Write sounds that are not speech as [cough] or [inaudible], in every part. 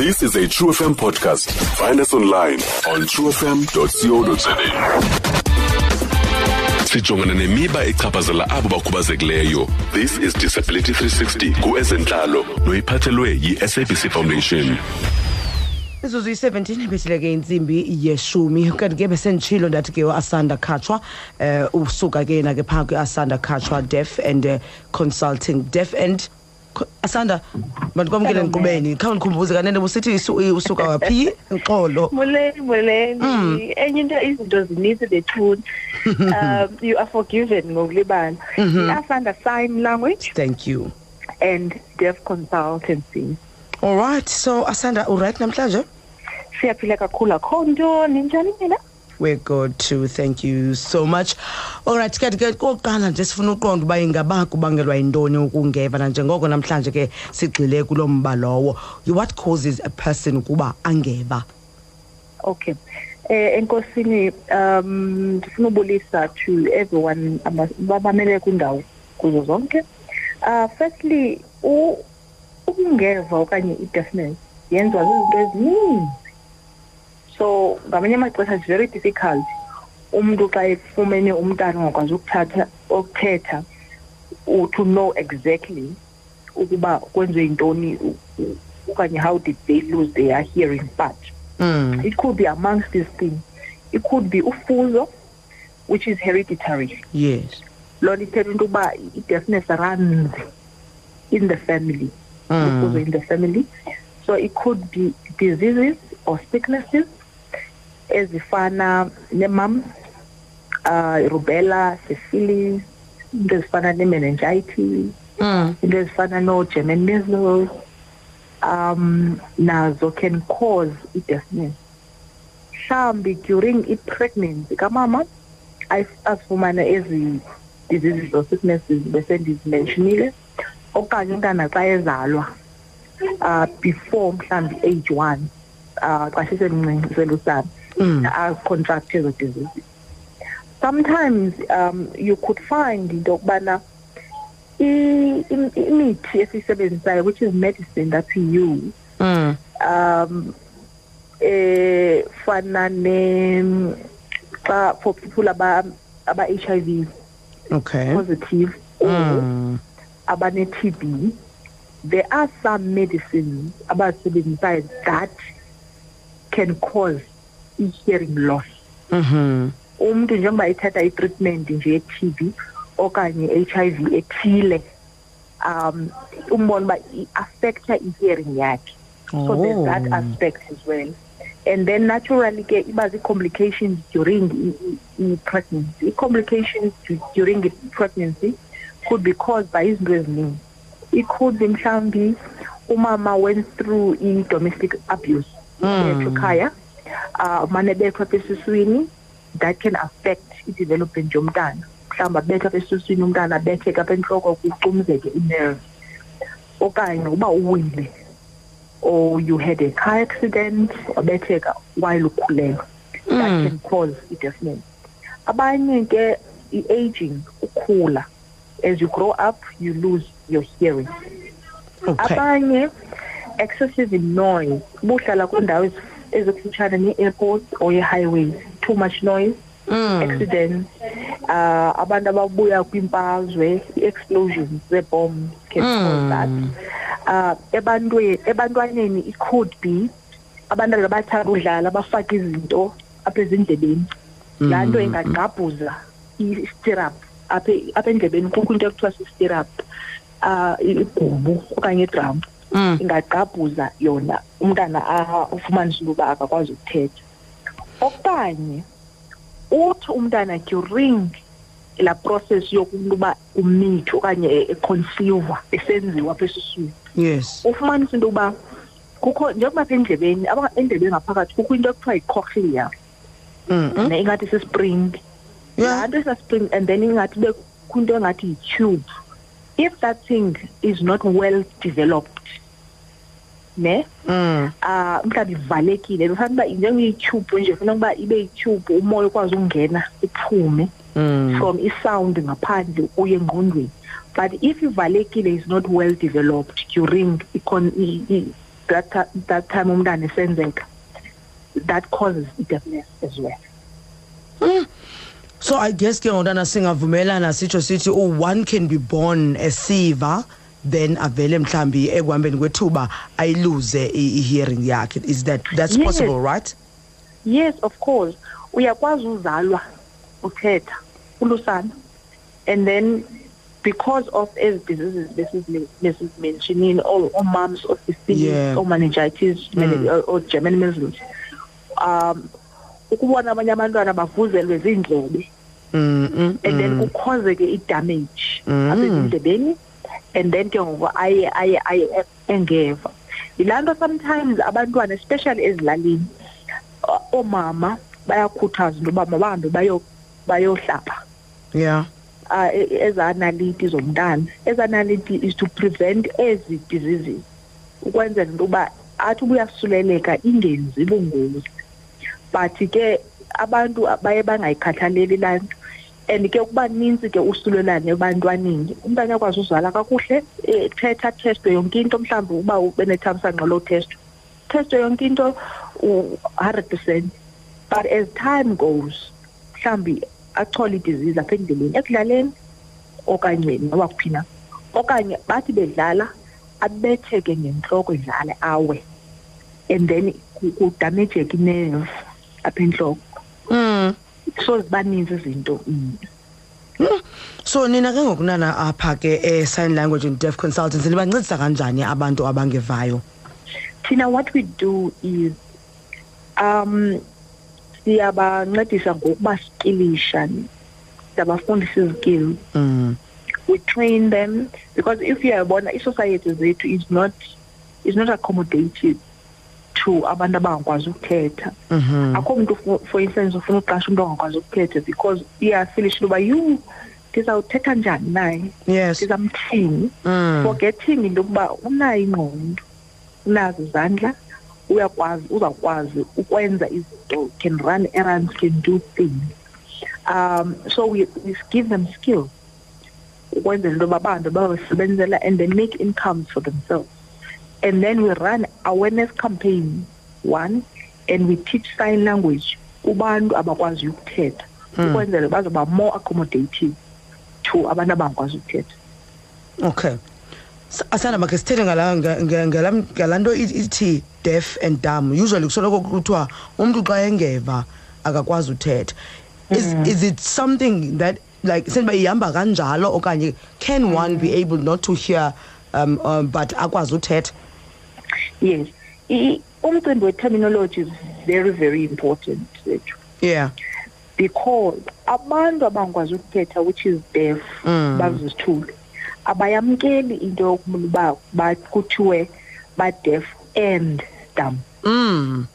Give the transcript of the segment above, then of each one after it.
This is a True FM podcast. Find us online on truefm.co.za. Sijongana nemiba echaphazela abo bakhubazekileyo. This is Disability 360 kuezentlalo noyiphathelwe yi-SABC Foundation. izuzu yi-17 bethile ke intsimbi yeshumi kanti ke besenditshilo ndathi ke asanda khatshwa eh usuka ke yena ke phaa kwi-asanda khatshwa deaf and uh, consulting deaf and co- asanda mandikwamkele nkqubeni khawu ndikhumbuze kanene busithi isu- usuka waphi? [laughs] Xolo molweni molweni enye into izinto zininzi bethuni [laughs] um you are forgiven ngokulibala. I-afanda sign language. Thank you. And deaf consultancy. All right so asanda uright namhlanje? Siyaphila kakhulu. Akho nto ninjani mina? We're good too thank you so much. Alright kanti ke kokuqala nje sifuna uqonda uba ingaba kubangelwa yintoni ukungeva nanjengoko namhlanje ke sigxile kulo mba lowo. What causes a person ukuba angeva? Okay. Eh enkosini um ndifuna ubulisa to everyone aba- babamele kwindawo kuzo zonke. Uh firstly ukungeva okanye i-deafness yenziwa zizinto ezininzi so ngamanye amaxesha is very difficult umntu xa efumene umntana ongakwazi ukuthatha ukuthetha u- to know exactly ukuba kwenziwe yintoni okanye how did they lose their hearing but mm. it could be amongst these things. It could be ufuzo which is hereditary. Yes. Loo nto ithetha into yokuba i-deafness runs in the family Mm. ufuzo in the family. So it could be diseases or sicknesses ezifana nemam uh, rubella syphilis into ezifana ne-meningitis mm. into ezifana no-german measles um nazo can cause i-deafness mhlawumbi during i-pregnancy kamama ay- azifumane ezi diseases or sicknesses bese ndizimentionile okanye umntana xa ezalwa uh before mhlawumbi age one uh xa sisemncinci selusana Mm. acontract ezo diseases sometimes um you could find into yokubana imithi esiyisebenzisayo which is medicine that we use Mm. um fana ne xa for people aba HIV okay positive or mm. abane TB there are some medicines about abazisebenzisayo that can cause i-hearing loss mm-hmm. umuntu njengoba ethatha i-treatment nje ye-TB okanye i-HIV ethile um umbona uba i-affecta i-hearing yakhe so there's that Oh. aspect as well and then naturally ke iba zii-complications during i- i- i-pregnancy i-complications du- during i-pregnancy could be caused by izinto ezininzi it could be mhlawumbi umama went through i-domestic abuse Mm. Bethu khaya uh mane bethwa esiswini that can affect i-development yomntana. Mhlawumbi abethwa esiswini umntana abetheke apha entloko kucumzeke i-nerve. Okanye uba uwile or you had a car accident wabetheka while ukhulelwe. That Mm. can cause i-deafness. Abanye ke i-aging ukhula. As you grow up you lose your hearing. Okay. Abanye excessive in noise. Buhlala kwindawo ezi- ezikufutshane nee-airports or i-highways too much noise mm. accidents uh abantu ababuya kwimfazwe i-explosions zee-bombs can cause that Mm. uh ebantwini ebantwaneni it could be abantwana abathanda udlala abafaka izinto apha ezindlebeni laa nto Mm. ingagqabhuza i-stirrup apha apha endlebeni kukho into ekuthiwa si-stirrup uh igumbu okanye idrum Mm. Ingagqabhuza yona umntana a- ufumanise into uba akakwazi ukuthetha. Okanye uthi umntana during la process yokunto uba umithe okanye econceiva esenziwa apha esiswini yes. ufumanise into yokuba kukho njengoba apha endlebeni aba- endlebeni ngaphakathi kukho into ekuthiwa yi-cochlear. Mm -mm. ne ingathi sispring. Yeah. laa nto isa-spring and then ingathi bekho into engathi yi-tube. If that thing is not well developed ne? Mm. ah mhlawumbi ivalekile. Kufanele uba njengeyi-tube nje funeka uba ibe yi-tube umoya ukwazi ukungena uphume. Mm. from i-sound ngaphandle uye engqondweni. But if ivalekile is not well developed during icon- i- i- that ti- that time umntana esenzeka that causes deafness as well. So i guess ke ngotana singavumelana sitsho sithi oh one can be born esiva then avele mhlambi ekuhambeni kwethuba ayiluze i- i-hearing yakhe is that that's Yes. possible right yes of course uyakwazi uzalwa uthetha ulusana and then because of ezi diseases besizile- besizimentionile or or mums or syphilis Yeah. or meningitis Mm. or, or german measles um ukubona abanye abantwana bavuzelwe ziindlebe mm, mm, and then mm. kukhozeke i-damage Mm. apha ezindlebeni and then ke ngoku aye aye aye engeva. Yilaa nto sometimes abantwana especially ezilalini o- oomama bayakhuthaza into yoba mabahambe bayo bayohlapha. Yeah. Uh, eza naliti zomntana. Eza naliti is to prevent ezi diseases. Ukwenzela into yoba athi uba uyasuleleka ingenzi bungozi but ke abantu baye bangayikhathaleli laa nto. And ke kuba nintsi ke usulelane ebantwaneni umntana uyakwazi uzala kakuhle eh, thetha thestwe yonke into mhlawumbi uba ubenethamsanqa loo testo thestwe yonke into u-hundred percent but as time goes mhlawumbi achole idisease apha endleleni ekudlaleni okanye noba kuphi na okanye bathi bedlala abetheke ngentloko idlale awe and then ku- kudamejeke inerve apha entloko mm. So ziba ninzi izinto mm. so nina ke ngokunana apha ke e-sign language and deaf consultants nibancedisa kanjani abantu abangevayo thina what we do is um siyabancedisa ngokubaskilisha siyabafundisa izikills mm. we train them because if uyabona i-society zethu is not is not accommodated to abantu abangakwazi ukuthetha mm-hmm. akho mntu fu- for instance ufuna uqasha umntu ongakwazi ukuthetha because iyafilisha into yoba yu ndizawuthetha njani naye? Yes. Ndizamthini? Mm. forgetting into yokuba unayo ingqondo unazo izandla uyakwazi uzawukwazi ukwenza izinto can run errands can do things. Um so we, we give them skills ukwenzela into yoba bahambe bayosebenzela and they make incomes for themselves. And then we run awareness campaign one and we teach sign language kubantu abakwazi ukuthetha. Ukwenzela bazoba more accommodative to abantu abangakwazi ukuthetha. Okay. S- asanda makhe sithethe ngala nga- nga- ngala ngala nto i- ithi deaf and dumb. Usually kusoloko kuthiwa umntu xa engeva akakwazi uthetha is, is it something that like sendiba ihamba kanjalo okanye can one be able not to hear um, um but akwazi uthetha yes. Umcimbi we-terminology is very very important yeah. Because abantu abangakwazi ukuthetha which is deaf Mm. bazizithulu abayamkeli into yokuba ba- kuthiwe ba-deaf and dumb. Mm.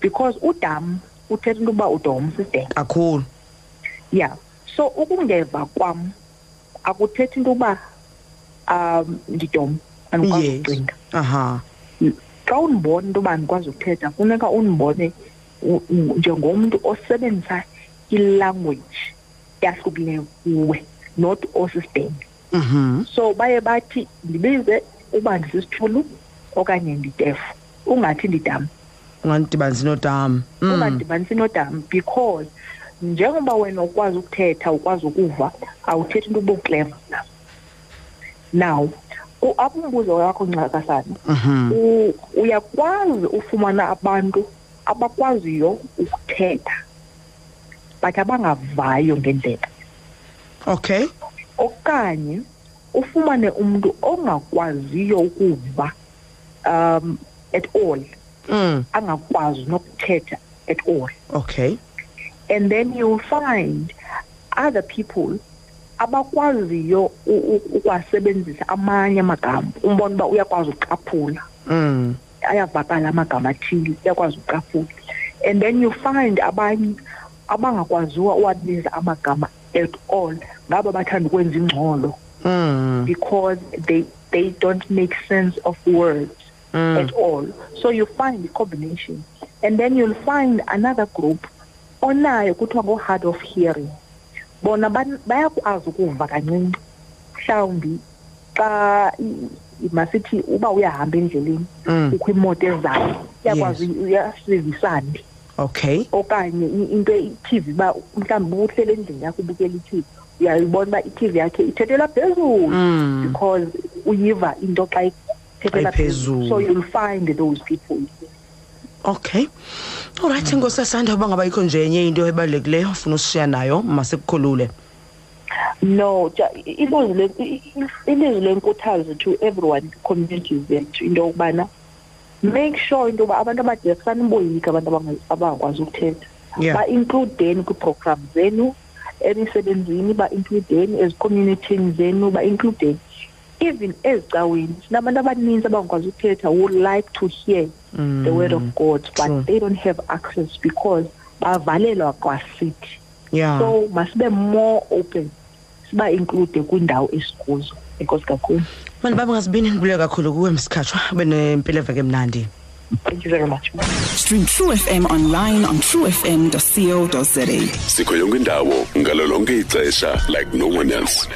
Because udam uthetha into yoba udom sisidenge kakhulu. Yeah. So ukungeva kwam akuthethi into yoba um ndidom andikwazi yes. ukucinga. Aha xa undibona into yoba andikwazi ukuthetha funeka undibone u- u- njengomntu osebenzisa ilanguage eyahlukileyo kuwe not osisibhenge mhm so baye bathi ndibize uba ndisisithulu okanye nditefu ungathi ndidam ungandidibanisi nodam mm. ungadibanisi nodam because njengoba wena ukwazi ukuthetha ukwazi ukuva awuthethi into uba ukleva na. Now u- apho umbuzo wakho ncakasana. Mhm u- uyakwazi ufumana abantu abakwaziyo ukuthetha but abangavayo ngendlela. Okay. Okanye ufumane umntu ongakwaziyo ukuva um at all. Mm. Angakwazi nokuthetha at all. Okay. And then you'll find other people abakwaziyo u- u- ukwasebenzisa amanye amagama. Umbona uba uyakwazi uqaphula mm. Ayavakala amagama athile uyakwazi uqaphula and then you find abanye abangakwaziwa uwabiza amagama at all. Ngabo bathanda ukwenza ingxolo. Mm. Because they they don't make sense of words mm. at all. So you find the combination. And then you'll find another group onayo kuthiwa ngo-hard of hearing bona ban- bayakwazi ukuva kancinci. Mhlawumbi xa i- masithi uba uyahamba endleleni Mm. kukho imoto ezayo iyakwazi uyasivisane okay. Okanye i- into i-TV ba mhlawumbi uhlele endlini yakho ubukela i-TV uyayibona uba i-TV yakhe ithethela phezulu. Mm. because uyiva into xa ithethela Xa iphezulu. phezulu so you'll find those people. Okay. Alright inkosi asanda uba ngaba yikho nje enye into ebalulekileyo ufuna usishiya nayo masekukhulule no ja- i- ilizwi le- i- i- ilizwi lenkuthazo to everyone communities zethu into yokubana make sure into yoba abantu abadala saniboyika abantu abanga- abangakwazi ukuthetha. Yeah. ba-includeni kwiiprogram zenu emisebenzini ba-includeni ezicommunitini zenu ba-includeni even ezicaweni sinabantu abaninzi abangakwazi ukuthetha would like to hear Mm. the word of god but True. they don't have access because bavalelwa kwasithi yeah. So masibe more open siba include kwindawo esikuzo enkosi kakhulu. Mani baba ngazibini ndibulele kakhulu kuwe msikhatshwa ube nempilo eveke mnandi thank you very much. Stream True FM online on truefm.co.za. sikho yonke indawo ngalo lonke ixesha like no one else.